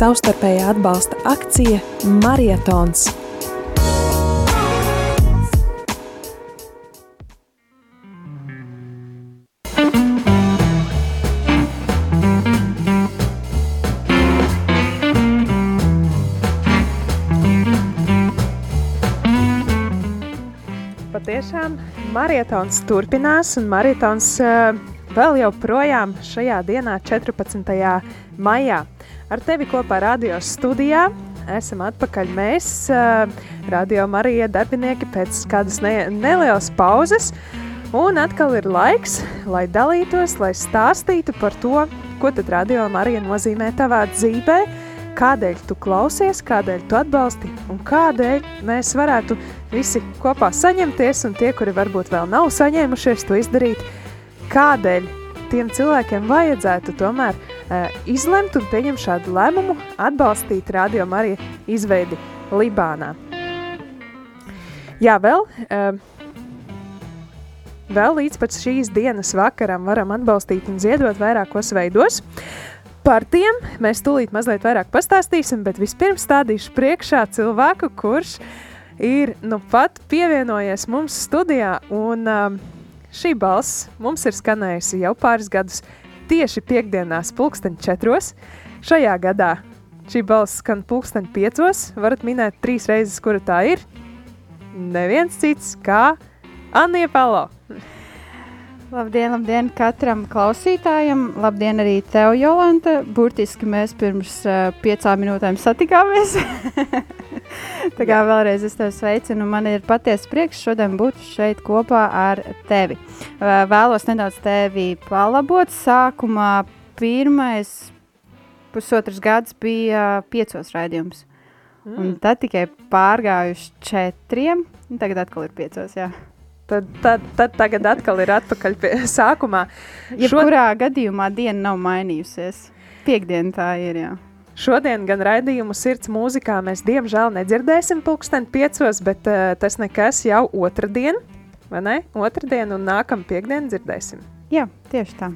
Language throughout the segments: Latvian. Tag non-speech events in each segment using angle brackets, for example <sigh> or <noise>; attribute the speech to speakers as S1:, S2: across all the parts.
S1: savstarpējā atbalsta akcija Marietons.
S2: Patiešām marietons turpinās, un marietons uh, vēl joprojām šajā dienā, 14. maijā. Ar tevi kopā radio studijā esam atpakaļ mēs, uh, radio Marija darbinieki, pēc kādas ne nelielas pauzes. Un atkal ir laiks, lai dalītos, lai stāstītu par to, ko tad radio Marija nozīmē tavā dzīvē, kādēļ tu klausies, kādēļ tu atbalsti un kādēļ mēs varētu visi kopā saņemties un tie, kuri varbūt vēl nav saņēmušies to izdarīt, kādēļ tiem cilvēkiem vajadzētu tomēr uh, izlemt un pieņemt šādu lēmumu atbalstīt Radio Marija izveidi Libānā. Jā, vēl, uh, vēl līdz pat šīs dienas vakaram varam atbalstīt un ziedot vairākos veidos. Par tiem mēs tūlīt mazliet vairāk pastāstīsim, bet vispirms stādīšu priekšā cilvēku, kurš ir nu pat pievienojies mums studijā un uh, Šī balss mums ir skanējusi jau pāris gadus tieši piekdienās pulksten četros. Šajā gadā šī balss skan pulksten piecos. Varat minēt trīs reizes, kura tā ir. Neviens cits kā Anija Palo.
S3: Labdien, labdien katram klausītājam. Labdien arī tev, Jolanta. Burtiski mēs pirms uh, piecām minūtēm satikāmies. <laughs> <laughs> Tā kā vēlreiz es tevi sveicinu, man ir patiesa prieks šodien būt šeit kopā ar tevi. Vēlos nedaudz tevi palabot. Sākumā pirmais pusotrs gads bija piecos raidījums. Mm. Un tad tikai pārgājuši četriem, un tagad atkal ir piecos, jā
S2: tad, tad, tad tagad atkal ir atpakaļ pie <laughs> sākumā.
S3: Jebkurā Šod... gadījumā diena nav mainījusies. Piektdiena tā ir, jā.
S2: Šodien gan raidījumu sirds mūzikā mēs diemžēl nedzirdēsim pulksten piecos, bet uh, tas nekas jau otrdien, vai ne? Otrdien un nākam piekdien dzirdēsim.
S3: Jā, tieši tā.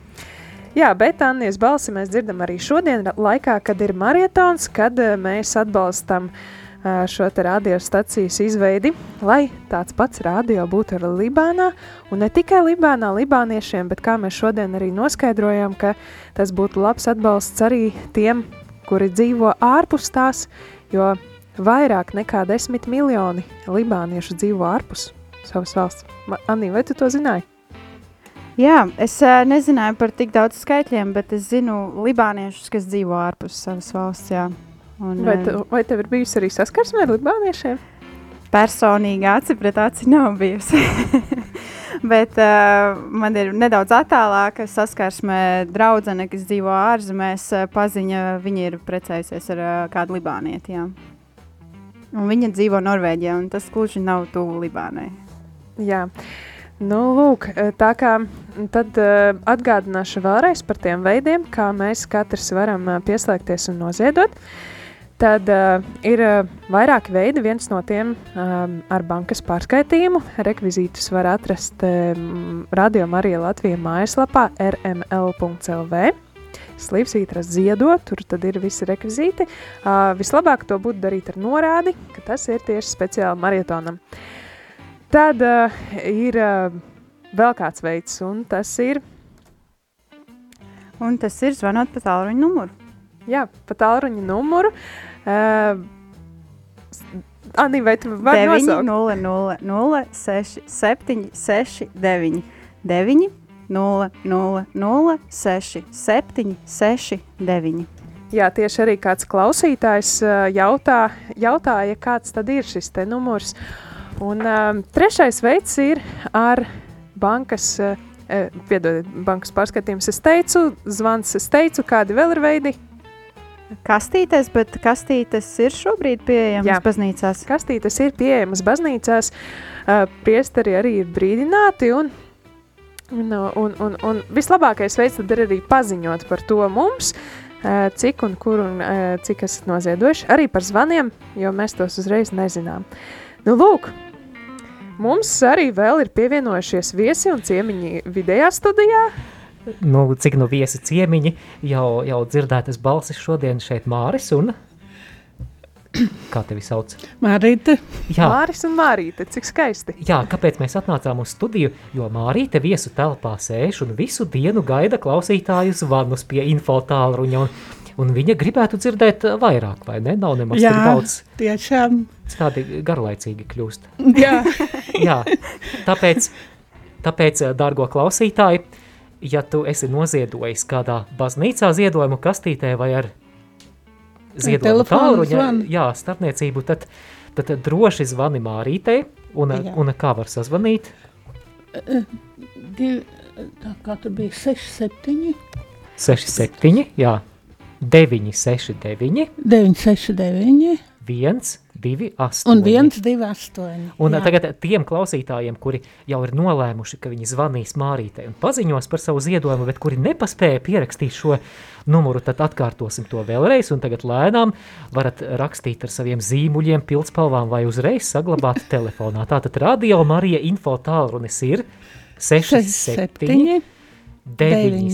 S2: Jā, bet Annijas balsi mēs dzirdam arī šodien laikā, kad ir marietons, kad uh, mēs atbalstam uh, šo radiostacijas izveidi, lai tāds pats radio būtu arī Libānā, un ne tikai Libānā, Libāniešiem, bet kā mēs šodien arī noskaidrojām, ka tas būtu labs atbalsts arī tiem, kuri dzīvo ārpus tās, jo vairāk nekā desmit miljoni libāniešu dzīvo ārpus savas valsts. Anī, vai tu to zināji?
S3: Jā, es uh, nezināju par tik daudz skaitļiem, bet es zinu libāniešus, kas dzīvo ārpus savas valsts, jā.
S2: Un, vai, tu, vai tev ir bijusi arī saskarsme ar libāniešiem?
S3: Personīgi aci pret aci nav bijusi. <laughs> Bet uh, man ir nedaudz attālāka saskarsme draudzene, kas dzīvo ārzemēs. Paziņa, viņa ir precējusies ar uh, kādu libānieti. Jā. Un viņa dzīvo Norvēģijā, un tas gluži nav tuvu Libānai.
S2: Jā. Nu, lūk, tā kā tad uh, atgādināšu vēlreiz par tiem veidiem, kā mēs katrs varam uh, pieslēgties un noziedot. Uh, Tad uh, ir uh, vairāki veidi. Viens no tiem um, ar bankas pārskaitījumu. Rekvizītus var atrast um, Radio Marija Latvijas mājaslapā rml.lv. Slīpsvītras ziedot, tur tad ir visi rekvizīti. Uh, vislabāk to būtu darīt ar norādi, ka tas ir tieši speciāli marietonam. Tad uh, ir uh, vēl kāds veids, un tas ir...
S3: Un tas ir zvanot pa tālruņa numuru.
S2: Jā, pa tālruņa numuru. Uh, Anī, vai tu vari
S3: 9, nosaukt? 0, 0, 0, 6, 7, 6, 9, 9, 0, 0, 0, 6, 7, 6, 9.
S2: Jā, tieši arī kāds klausītājs jautā, jautāja, kāds tad ir šis te numurs. Un um, trešais veids ir ar bankas, uh, piedodiet, bankas pārskatījums. Es teicu, zvans, es teicu, kādi vēl ir veidi,
S3: kastītes, bet kastītes ir šobrīd pieejamas Jā. baznīcās.
S2: Kastītes ir pieejamas baznīcās, uh, priesteri arī ir brīdināti un, un, un, un, un vislabākais veids ir arī paziņot par to mums, cik un kur un cik esat noziedojuši, arī par zvaniem, jo mēs tos uzreiz nezinām. Nu lūk, mums arī vēl ir pievienojušies viesi un ciemiņi vidējā studijā.
S4: Nu, cik nu viesi ciemiņi, jau, jau dzirdētas balsis šodien šeit Māris un <clears throat> kā tevi sauc?
S5: Marīte.
S4: Jā,
S2: Māris un Mārīte, cik skaisti.
S4: jā, kāpēc mēs atnācām uz studiju? Jo Mārīte viesu telpā sēž un visu dienu gaida klausītāju zvanus pie info tālruņa, un, un viņa gribētu dzirdēt vairāk, vai ne? Nav nemaz tik
S5: Jā,
S4: daudz,
S5: tiešām.
S4: tādi garlaicīgi kļūst.
S5: Jā, <laughs>
S4: Jā, tāpēc, tāpēc, dārgo klausītāji, ja tu esi noziedojis kādā baznīcā ziedojumu kastītē vai ar ziedojumu
S5: zvanu.
S4: jā, starpniecību, tad, tad droši zvani Mārītei, un,
S5: Jā.
S4: un kā var sazvanīt?
S5: divi, tā kā tur bija 6, 7,
S4: 67, jā, 969,
S5: 9, 6, 9
S4: 1, 2, 8.
S5: un 1, 2, 8.
S4: Un Jā. tagad tiem klausītājiem, kuri jau ir nolēmuši, ka viņi zvanīs Mārītei un paziņos par savu ziedojumu, bet kuri nepaspēja pierakstīt šo numuru, tad atkārtosim to vēlreiz. Un tagad lēnām varat rakstīt ar saviem zīmuļiem, pildspalvām vai uzreiz saglabāt <laughs> telefonā. Tātad radio Marija info tālrunis ir 67, 9,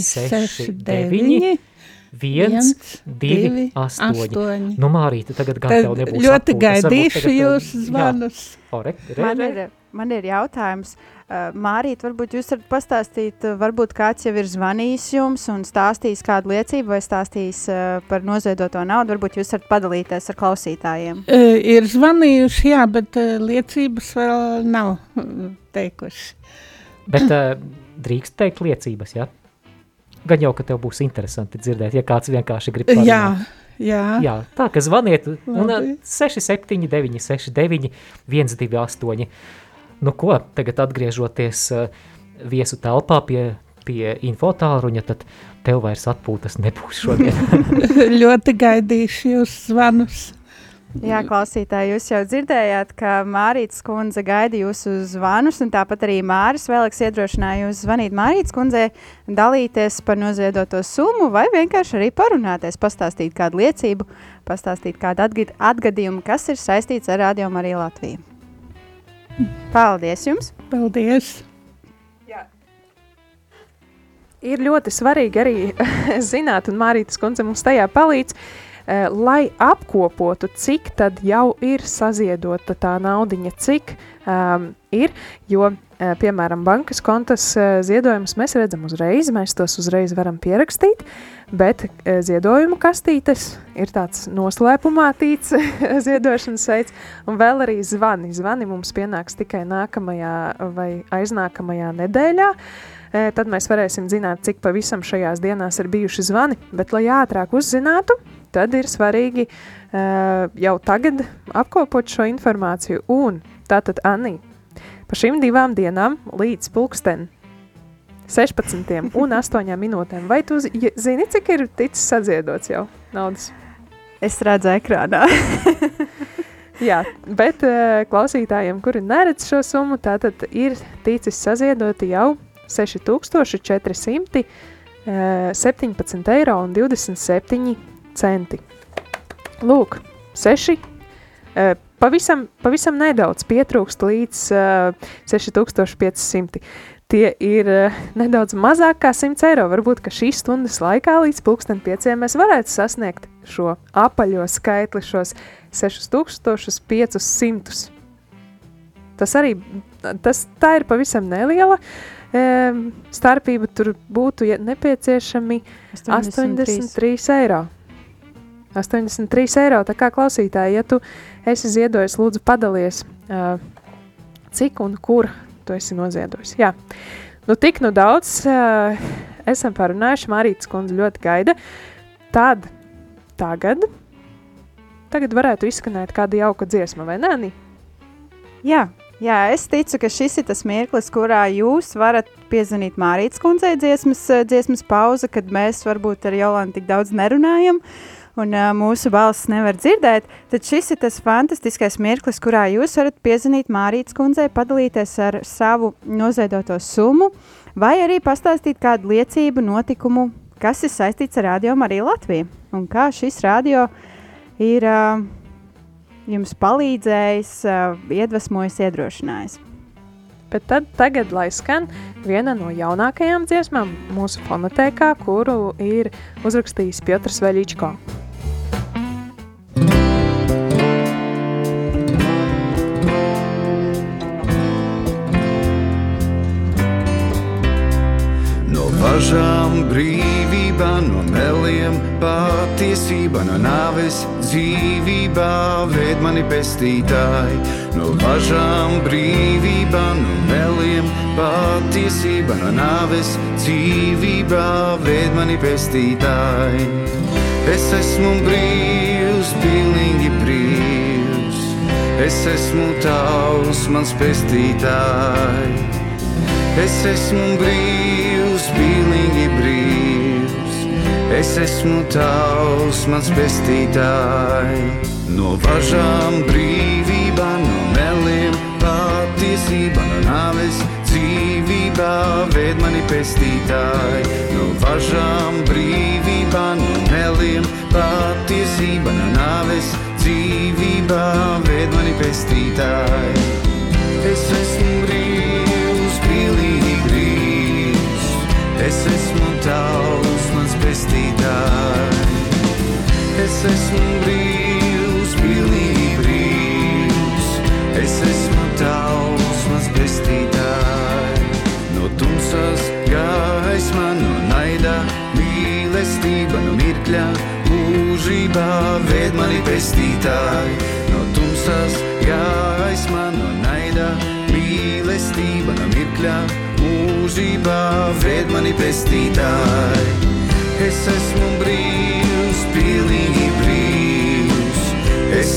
S4: 6, 9, 1, 2, 8. Nu, Mārīte, tagad gan tev nebūs
S5: ļoti
S4: atpūtas,
S5: gaidīšu jūsu zvanus.
S4: Jā, re, re,
S3: Man
S4: re.
S3: ir, man ir jautājums. Uh, Mārīt, varbūt jūs varat pastāstīt, uh, varbūt kāds jau ir zvanījis jums un stāstījis kādu liecību vai stāstījis uh, par noziedoto naudu. Varbūt jūs varat padalīties ar klausītājiem.
S5: Ir zvanījuši, jā, bet liecības vēl nav uh, teikuši.
S4: Bet drīkst teikt liecības, ja? Gan jau, ka tev būs interesanti dzirdēt, ja kāds vienkārši grib parunāt.
S5: Jā, jā.
S4: Jā, tā, ka zvaniet, un uh,
S5: Labi.
S4: 679, 69, 128. Nu ko, tagad atgriežoties uh, viesu telpā pie, pie info tālruņa, tad tev vairs atpūtas nebūs šodien. <laughs> <laughs>
S5: ļoti gaidīšu jūsu zvanus.
S3: Jā, klausītāji, jūs jau dzirdējāt, ka Mārītas kundze gaida jūsu zvanus, un tāpat arī Māris Vēlēks iedrošināja jūs zvanīt Mārītas kundzei, dalīties par noziedoto summu vai vienkārši arī parunāties, pastāstīt kādu liecību, pastāstīt kādu atgad atgadījumu, kas ir saistīts ar Radio Mariju Latviju. Paldies jums!
S5: Paldies!
S2: Ir ļoti svarīgi arī <laughs> zināt, un Mārītas kundze mums tajā palīdz, lai apkopotu, cik tad jau ir saziedota tā naudiņa, cik um, ir, jo, eh, piemēram, bankas kontas eh, ziedojumus mēs redzam uzreiz, mēs tos uzreiz varam pierakstīt, bet eh, ziedojumu kastītes ir tāds noslēpumātīts <laughs> ziedošanas veids, un vēl arī zvani. Zvani mums pienāks tikai nākamajā vai aiznākamajā nedēļā, tad mēs varēsim zināt, cik pavisam šajās dienās ir bijuši zvani. Bet, lai ātrāk uzzinātu, tad ir svarīgi uh, jau tagad apkopot šo informāciju. Un tātad, Anī, pa šīm divām dienām līdz pulksten 16 un 8 minūtēm, vai tu zini, cik ir ticis saziedots jau naudas?
S3: Es redzu ekrānā. <laughs>
S2: Jā, bet uh, klausītājiem, kuri neredz šo summu, tātad ir ticis saziedoti jau 6400 uh, 17 eiro un 27 centi. Lūk, 6. Uh, pavisam, pavisam nedaudz pietrūkst līdz uh, 6500. Tie ir uh, nedaudz mazāk kā 100 eiro. Varbūt, šīs stundas laikā līdz pulksten pieciem mēs varētu sasniegt šo apaļo skaitli, šos 6500. Tas arī, tas, ir pavisam neliela um, starpība, tur būtu ja nepieciešami 83 eiro. 83 eiro, tā kā klausītāji, ja tu esi ziedojis, lūdzu padalies, uh, cik un kur tu esi noziedojis. Jā, nu tik nu daudz uh, esam parunājuši, Marītas kundze ļoti gaida. Tad, tagad, tagad varētu izskanēt kāda jauka dziesma, vai ne?
S3: Jā, jā, es ticu, ka šis ir tas mirklis, kurā jūs varat piezvanīt Mārītas kundzei dziesmas, dziesmas pauze, kad mēs varbūt ar Jolantu tik daudz nerunājam. Un uh, mūsu balss nevar dzirdēt, tad šis ir tas fantastiskais mirklis, kurā jūs varat piezvanīt Mārītas kundzei, padalīties ar savu noziedoto summu, vai arī pastāstīt kādu liecību, notikumu, kas ir saistīts ar Radio Mariju Latviju. Un kā šis radio ir uh, jums palīdzējis, uh, iedvesmojis, iedrošinājis.
S2: Bet tad tagad, lai skan viena no jaunākajām dziesmām mūsu fonotēkā, kuru ir uzrakstījis Piotrs Veļičko.
S6: Patiesība, no nāves dzīvībā, ved mani pestītāji. No bažām brīvībā, no meliem patiesība, no nāves dzīvībā, ved mani pestītāji. Es esmu brīvs, pilnīgi brīvs, es esmu tavs, mans pestītāji. Es esmu brīvs, pilnīgi brīvs. Es esmu tavs, mans pestītāji. No važām brīvībā, no meliem patiesība, no nāves dzīvībā, ved mani pestītāji. No važām brīvībā, no meliem patiesība, no nāves dzīvībā, ved mani pestītāji. Es esmu brīvs, pilnīgi brīvs. Es esmu tavs, Es esmu brīvs, pilnīgi brīvs. Es esmu tavs, mans pestītāji. No tumsas gaisma, no naida mīlestība, no mirkļa mūžībā ved mani pestītāji. No tumsas gaisma, no naida mīlestība, no mirkļa mūžībā ved mani pestītāji.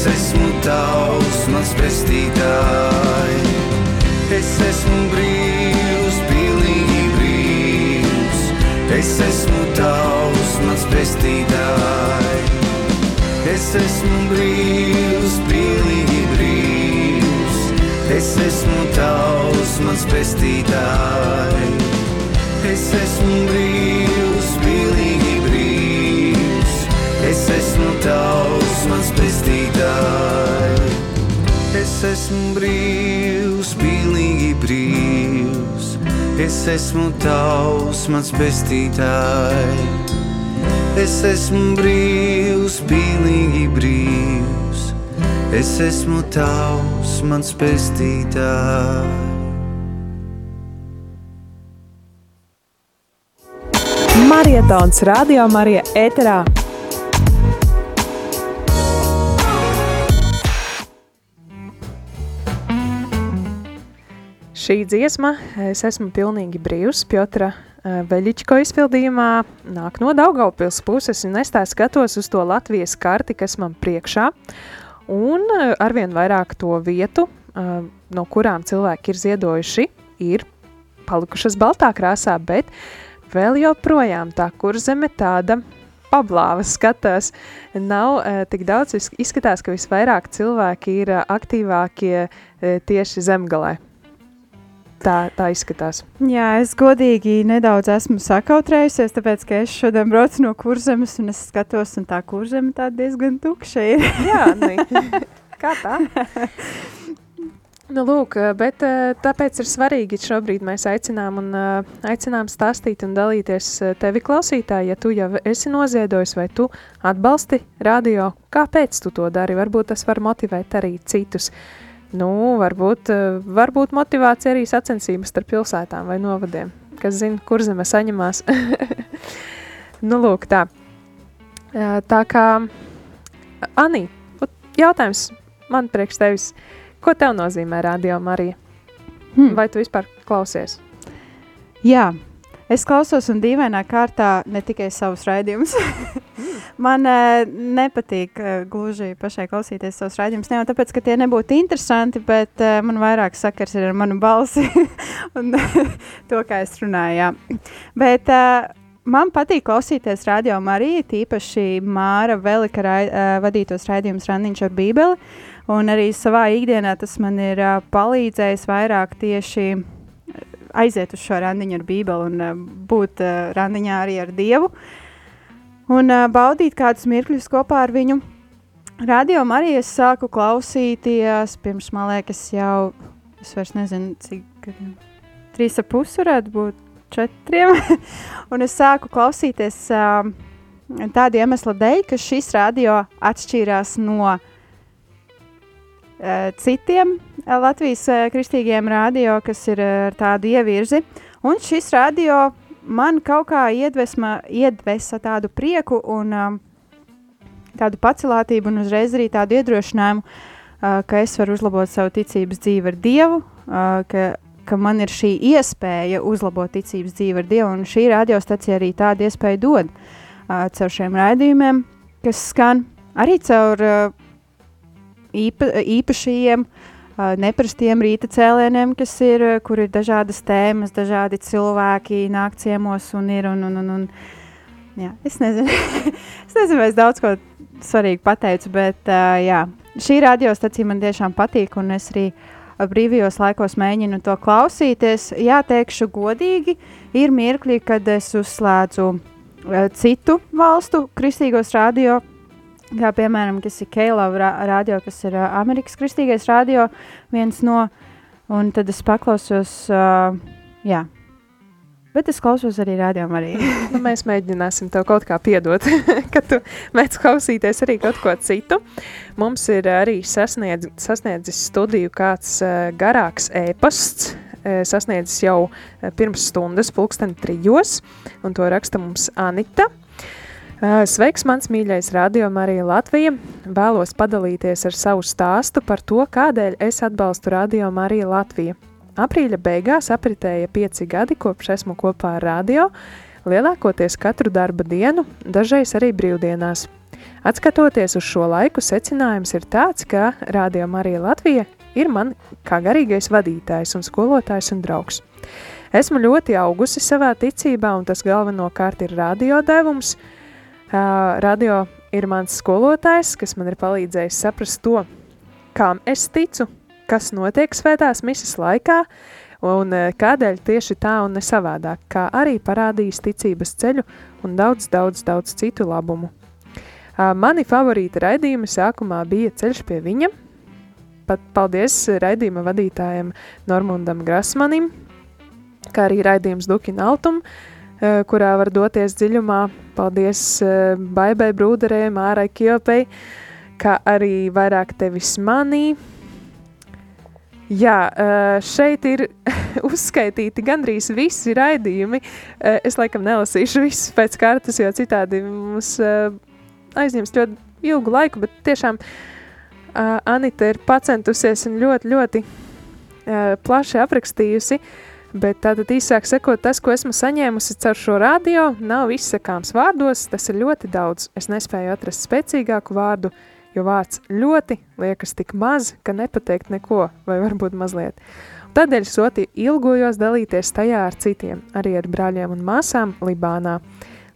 S6: Es esmu tavs, mans pestītāji. Es esmu brīvs, pilnīgi brīvs. Es esmu tavs, mans pestītāji. Es esmu brīvs, pilnīgi brīvs. Es esmu tavs, mans pestītāji. Es esmu brīvs, pilnīgi brīvs. Es esmu tavs, mans pestītāji. Es esmu brīvs, pilnīgi brīvs. Es esmu tavs, mans pestītāji. Es esmu brīvs, pilnīgi brīvs. Es esmu tavs, mans pestītāji.
S1: Marietons Radio Marija ēterā.
S2: Šī dziesma, es esmu pilnīgi brīvs, Piotra eh, Veļičko izpildījumā, nāk no Daugavpils puses, un es tā skatos uz to Latvijas karti, kas man priekšā, un eh, arvien vairāk to vietu, eh, no kurām cilvēki ir ziedojuši, ir palikušas baltā krāsā, bet vēl joprojām tā kurzeme tāda pablāva skatās, nav uh, tik daudz, izskatās, ka visvairāk cilvēki ir uh, aktīvākie uh, tieši zemgalē. Tā, tā izskatās.
S3: Jā, es godīgi nedaudz esmu sakautrējusies, tāpēc, ka es šodien braucu no kurzemes un es skatos, un tā kurzeme tā diezgan tukša ir. <laughs>
S2: Jā, nu, kā tā? Nu, lūk, bet eh, tāpēc ir svarīgi šobrīd mēs aicinām un eh, aicinām stāstīt un dalīties eh, tevi klausītāji, ja tu jau esi noziedojis vai tu atbalsti radio, kāpēc tu to dari? Varbūt tas var motivēt arī citus. Nu, varbūt, eh, varbūt motivācija arī sacensības starp pilsētām vai novadiem, kas zina, kur zeme saņemās. <laughs> nu, lūk, tā. Eh, Tā kā, Anī, jautājums man priekš tevis, ko tev nozīmē radio Marija?
S3: Hmm.
S2: Vai tu vispār klausies?
S3: Jā, es klausos un dīvainā kārtā ne tikai savus raidījumus. <laughs> Man uh, nepatīk uh, gluži pašai klausīties savus raidījumus. Ne jau tāpēc, ka tie nebūtu interesanti, bet uh, man vairāk sakars ir ar manu balsi <laughs> un <laughs> to, kā es runāju. Jā. Bet uh, man patīk klausīties radio Mariju, tīpaši Māra Velika rai, uh, vadītos raidījumus Randiņš ar Bībeli. Un arī savā ikdienā tas man ir uh, palīdzējis vairāk tieši aiziet uz šo randiņu ar Bībeli un uh, būt uh, randiņā arī ar Dievu. Un uh, baudīt kādus mirkļus kopā ar viņu. Radio arī es sāku klausīties pirms, man liekas, jau es vairs nezinu, cik gadiem. Trīs ar pusi varētu būt četriem. <laughs> un es sāku klausīties uh, tādu iemeslu dēļ, ka šis radio atšķīrās no citiem Latvijas kristīgiem radio, kas ir ar tādu ievirzi. Un šis radio man kaut kā iedvesma, iedvesa tādu prieku un um, tādu pacelātību un uzreiz arī tādu iedrošinājumu, uh, ka es varu uzlabot savu ticības dzīvi ar Dievu, uh, ka, ka man ir šī iespēja uzlabot ticības dzīvi ar Dievu, un šī radiostacija arī tādu iespēju dod uh, caur šiem raidījumiem, kas skan arī caur uh, īpa, īpašajiem uh, neparastiem rīta cēlieniem, kas ir, kur ir dažādas tēmas, dažādi cilvēki nāk ciemos un ir. Un, un, un, un, jā, es, nezinu. <laughs> es nezinu, vai es daudz ko svarīgu pateicu, bet uh, jā, šī radiostacija man tiešām patīk, un es arī brīvajos laikos mēģinu to klausīties. Jā, teikšu godīgi, ir mirkļi, kad es uzslēdzu uh, citu valstu kristīgos radio kā piemēram, kas ir Keilava radio, kas ir uh, Amerikas Kristīgais radio, viens no, un tad es paklausos, uh, jā, Bet es klausos arī rādījumā. Arī. <laughs>
S2: nu, mēs mēģināsim tev kaut kā piedot, <laughs> ka tu mēģināsi klausīties arī kaut ko citu. Mums ir arī sasniedz, sasniedzis studiju kāds uh, garāks e-pasts, uh, sasniedzis jau uh, pirms stundas, pulksten trijos, un to raksta mums Anita. Sveiks, mans mīļais radio Marija Latvija. Vēlos padalīties ar savu stāstu par to, kādēļ es atbalstu radio Marija Latvija. Aprīļa beigās apritēja pieci gadi, kopš esmu kopā ar radio, lielākoties katru darba dienu, dažreiz arī brīvdienās. Atskatoties uz šo laiku, secinājums ir tāds, ka Radio Marija Latvija ir man kā garīgais vadītājs un skolotājs un draugs. Esmu ļoti augusi savā ticībā, un tas galvenokārt ir radio devums – radio ir mans skolotājs, kas man ir palīdzējis saprast to, kam es ticu, kas notiek svētās misas laikā, un kādēļ tieši tā un ne savādāk, kā arī parādījis ticības ceļu un daudz, daudz, daudz citu labumu. Mani favorīti raidījumi sākumā bija ceļš pie viņa, pat paldies raidījuma vadītājiem Normundam Grasmanim, kā arī raidījums Dukina Altum, uh, kurā var doties dziļumā. Paldies eh, Baibai Brūderē, Mārai Kiopei, kā arī vairāk tevis manī. Jā, eh, šeit ir <laughs> uzskaitīti gandrīz visi raidījumi. Es laikam nelasīšu visus pēc kārtas, jo citādi mums aizņems ļoti ilgu laiku, bet tiešām Anita ir pacentusies un ļoti, ļoti plaši aprakstījusi uh, Bet tātad īsāk sakot, tas, ko esmu saņēmusi caur šo radio, nav izsakāms vārdos, tas ir ļoti daudz. Es nespēju atrast spēcīgāku vārdu, jo vārds ļoti liekas tik maz, ka nepateikt neko, vai varbūt mazliet. Tādēļ soti ilgojos dalīties tajā ar citiem, arī ar brāļiem un māsām Libānā,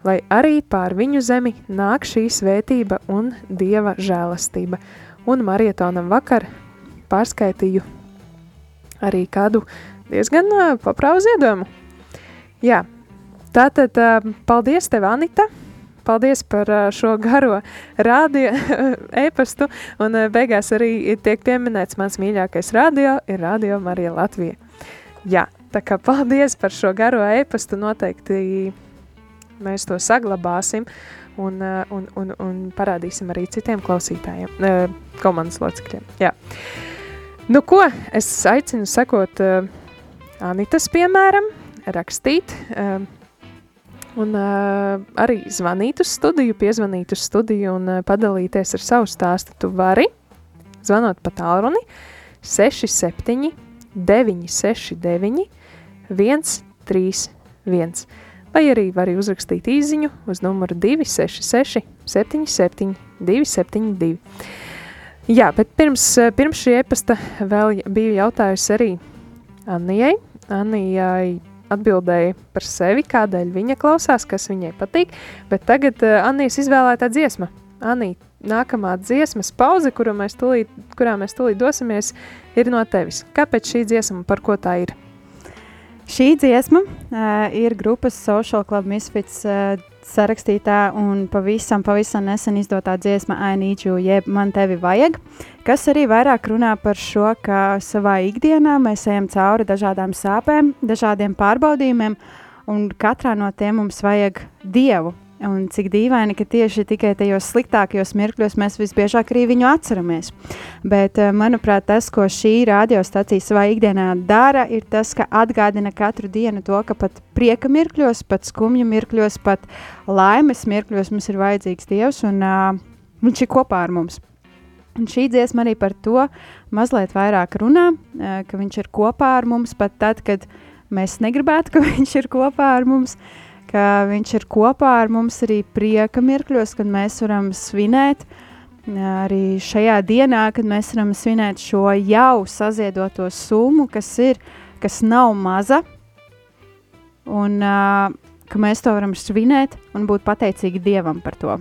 S2: lai arī pār viņu zemi nāk šī svētība un dieva žēlastība. Un marietonam vakar pārskaitīju arī kādu diezgan uh, paprāvu ziedojumu. Jā, tātad uh, paldies tev, Anita! Paldies par uh, šo garo rādio <laughs> e-pastu, un uh, beigās arī tiek pieminēts mans mīļākais radio, ir Radio Marija Latvija. Jā, tā kā paldies par šo garo e-pastu, noteikti mēs to saglabāsim un, un, un, un parādīsim arī citiem klausītājiem, komandas locekļiem. Jā. Nu ko, es aicinu sekot uh, Anitas, piemēram, rakstīt uh, un uh, arī zvanīt uz studiju, piezvanīt uz studiju un uh, padalīties ar savu stāstu. Tu vari zvanot pa tālruni 67 969 131 vai arī vari uzrakstīt īziņu uz numuru 266 77 272. Jā, bet pirms, pirms šī epasta vēl bija jautājusi arī Annijai. Annijai atbildēja par sevi, kādēļ viņa klausās, kas viņai patīk, bet tagad uh, Annijas izvēlētā dziesma. Anī, nākamā dziesmas pauze, kuru mēs tūlīt, kurā mēs tūlīt dosimies, ir no tevis. Kāpēc šī dziesma, par ko tā ir?
S3: Šī dziesma uh, ir grupas Social Club Misfits uh, sarakstītā un pavisam, pavisam nesen izdotā dziesma You, jeb Man Tevi Vajag, kas arī vairāk runā par šo, ka savā ikdienā mēs ejam cauri dažādām sāpēm, dažādiem pārbaudījumiem, un katrā no tiem mums vajag Dievu, Un cik dīvaini, ka tieši tikai tajos sliktākajos mirkļos mēs visbiežāk arī viņu atceramies. Bet, eh, manuprāt, tas, ko šī radiostacija savā ikdienā dara, ir tas, ka atgādina katru dienu to, ka pat prieka mirkļos, pat skumju mirkļos, pat laimes mirkļos mums ir vajadzīgs Dievs un uh, viņš ir kopā ar mums. Un šī dziesma arī par to mazliet vairāk runā, uh, ka viņš ir kopā ar mums pat tad, kad mēs negribētu, ka <laughs> viņš ir kopā ar mums. Uh, ka Viņš ir kopā ar mums arī prieka mirkļos, kad mēs varam svinēt. Arī šajā dienā, kad mēs varam svinēt šo jau saziedoto summu, kas ir, kas nav maza, un uh, ka mēs to varam svinēt un būt pateicīgi Dievam par to.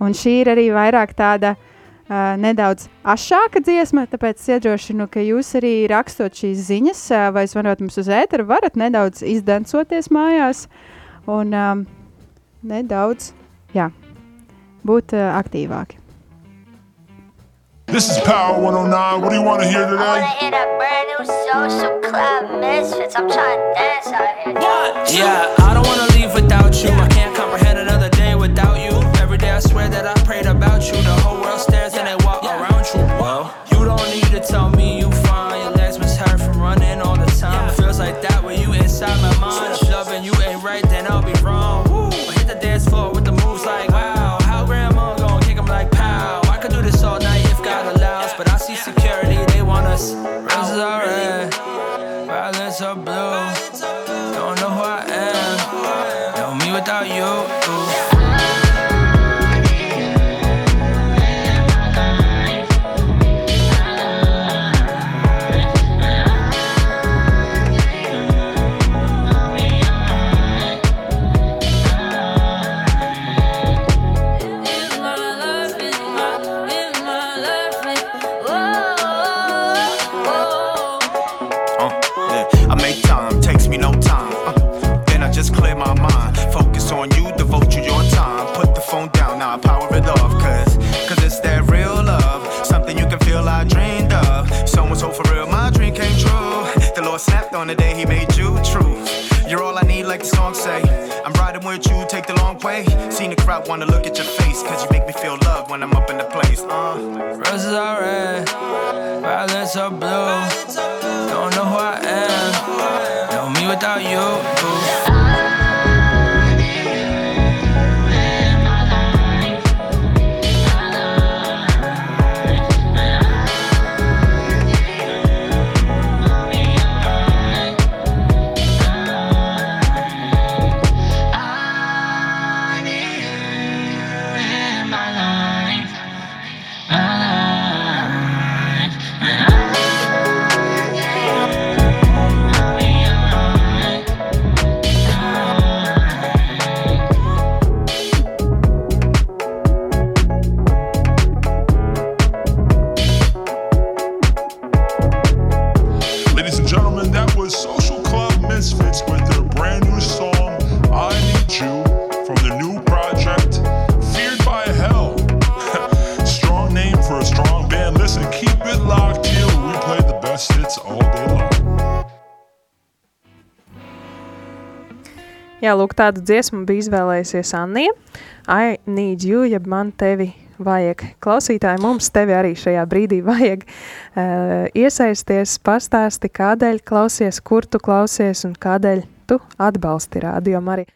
S3: Un šī ir arī vairāk tāda uh, nedaudz ašāka dziesma, tāpēc iedrošinu, ka jūs arī rakstot šīs ziņas uh, vai zvanot mums uz ēteru, varat nedaudz izdancoties mājās. Uh, un um, nedaudz jā, būt uh, aktīvāki.
S7: This is Power 109. What do you want to hear today?
S8: I wanna hear that brand new social club misfits. I'm trying to dance out here.
S9: What? Yeah, I don't wanna leave without you. I can't comprehend another day without you. Every day I swear that I prayed about you. The whole world stares and they walk around you. Well, you don't need to tell me without you.
S10: Riding with you, take the long way. Seen the crowd wanna look at your face, cause you make me feel love when I'm up in the place. Uh.
S9: Roses are red, violets are blue. Don't know who I am. Know me without you.
S7: Ladies
S2: Jā, lūk, tādu dziesmu bija izvēlējusies Anija. I need you, ja man tevi vajag. Klausītāji, mums tevi arī šajā brīdī vajag uh, iesaisties, pastāsti, kādēļ klausies, kur tu klausies un kādēļ tu atbalsti rādījumu arī.